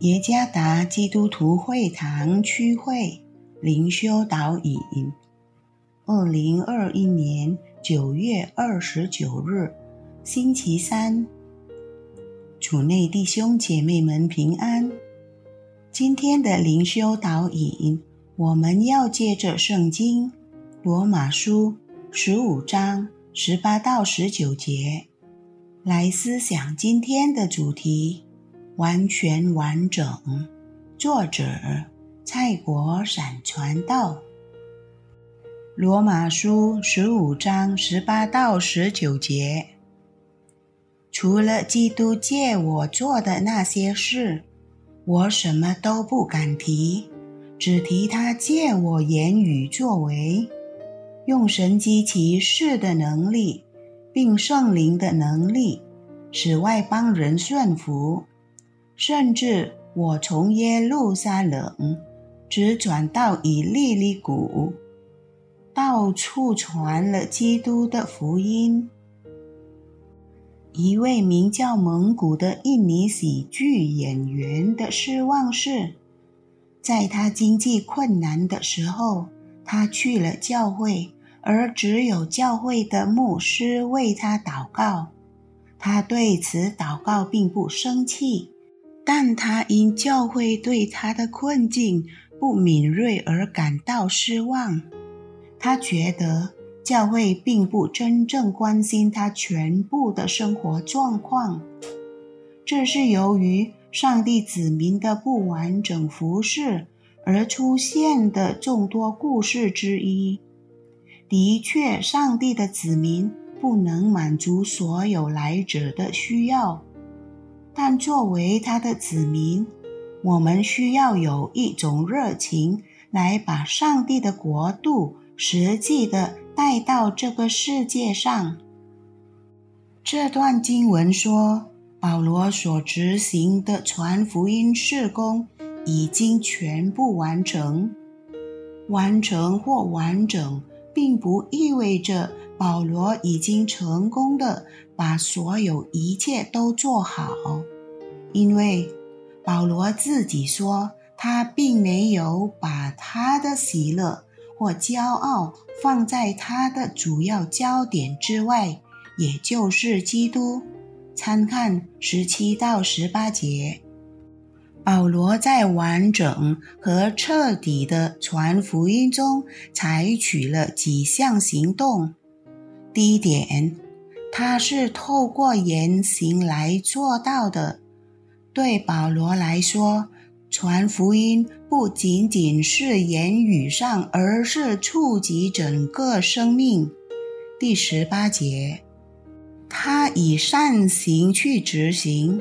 耶加达基督徒会堂区会灵修导引，二零二一年九月二十九日，星期三，主内弟兄姐妹们平安。今天的灵修导引，我们要借着圣经罗马书十五章十八到十九节来思想今天的主题。完全完整。作者：蔡国闪传道。罗马书十五章十八到十九节。除了基督借我做的那些事，我什么都不敢提，只提他借我言语作为，用神机骑士的能力，并圣灵的能力，使外邦人顺服。甚至我从耶路撒冷直转到以利利谷，到处传了基督的福音。一位名叫蒙古的印尼喜剧演员的失望是，在他经济困难的时候，他去了教会，而只有教会的牧师为他祷告。他对此祷告并不生气。但他因教会对他的困境不敏锐而感到失望。他觉得教会并不真正关心他全部的生活状况。这是由于上帝子民的不完整服饰而出现的众多故事之一。的确，上帝的子民不能满足所有来者的需要。但作为他的子民，我们需要有一种热情，来把上帝的国度实际的带到这个世界上。这段经文说，保罗所执行的传福音事工已经全部完成。完成或完整，并不意味着保罗已经成功的把所有一切都做好。因为保罗自己说，他并没有把他的喜乐或骄傲放在他的主要焦点之外，也就是基督。参看十七到十八节。保罗在完整和彻底的传福音中采取了几项行动。第一点，他是透过言行来做到的。对保罗来说，传福音不仅仅是言语上，而是触及整个生命。第十八节，他以善行去执行，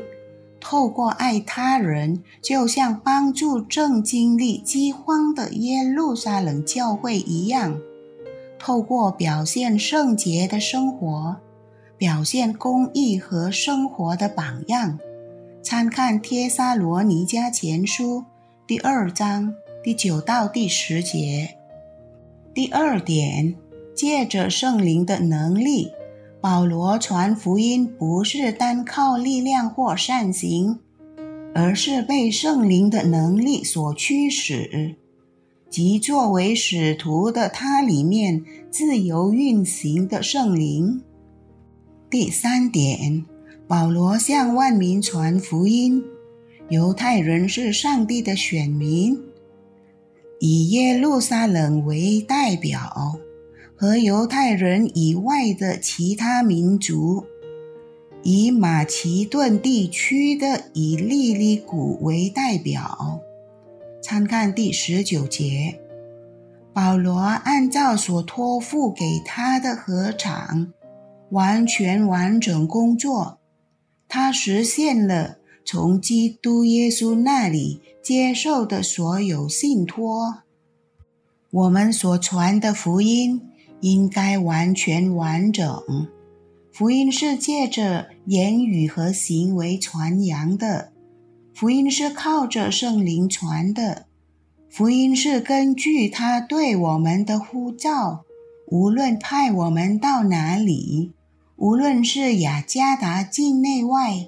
透过爱他人，就像帮助正经历饥荒的耶路撒冷教会一样，透过表现圣洁的生活，表现公义和生活的榜样。参看《帖撒罗尼迦前书》第二章第九到第十节。第二点，借着圣灵的能力，保罗传福音不是单靠力量或善行，而是被圣灵的能力所驱使，即作为使徒的他里面自由运行的圣灵。第三点。保罗向万民传福音。犹太人是上帝的选民，以耶路撒冷为代表，和犹太人以外的其他民族，以马其顿地区的以利利谷为代表。参看第十九节。保罗按照所托付给他的合场，完全完整工作。他实现了从基督耶稣那里接受的所有信托。我们所传的福音应该完全完整。福音是借着言语和行为传扬的，福音是靠着圣灵传的，福音是根据他对我们的呼召，无论派我们到哪里。无论是雅加达境内外、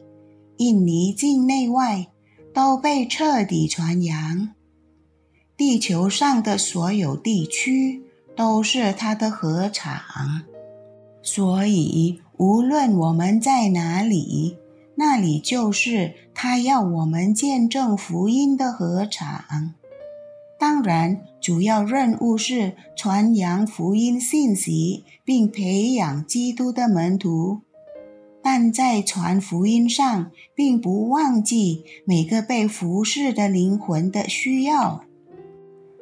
印尼境内外，都被彻底传扬。地球上的所有地区都是他的合场，所以无论我们在哪里，那里就是他要我们见证福音的禾场。当然，主要任务是传扬福音信息，并培养基督的门徒。但在传福音上，并不忘记每个被服侍的灵魂的需要。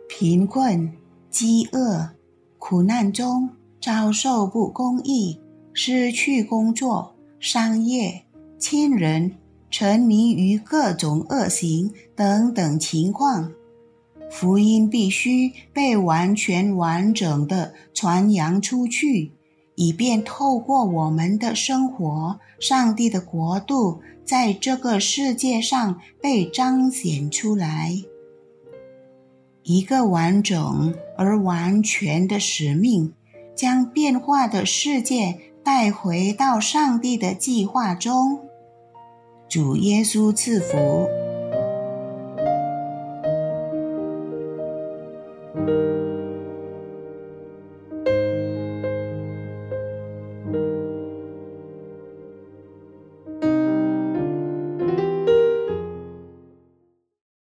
贫困、饥饿、苦难中遭受不公义、失去工作、商业、亲人沉迷于各种恶行等等情况。福音必须被完全完整的传扬出去，以便透过我们的生活，上帝的国度在这个世界上被彰显出来。一个完整而完全的使命，将变化的世界带回到上帝的计划中。主耶稣赐福。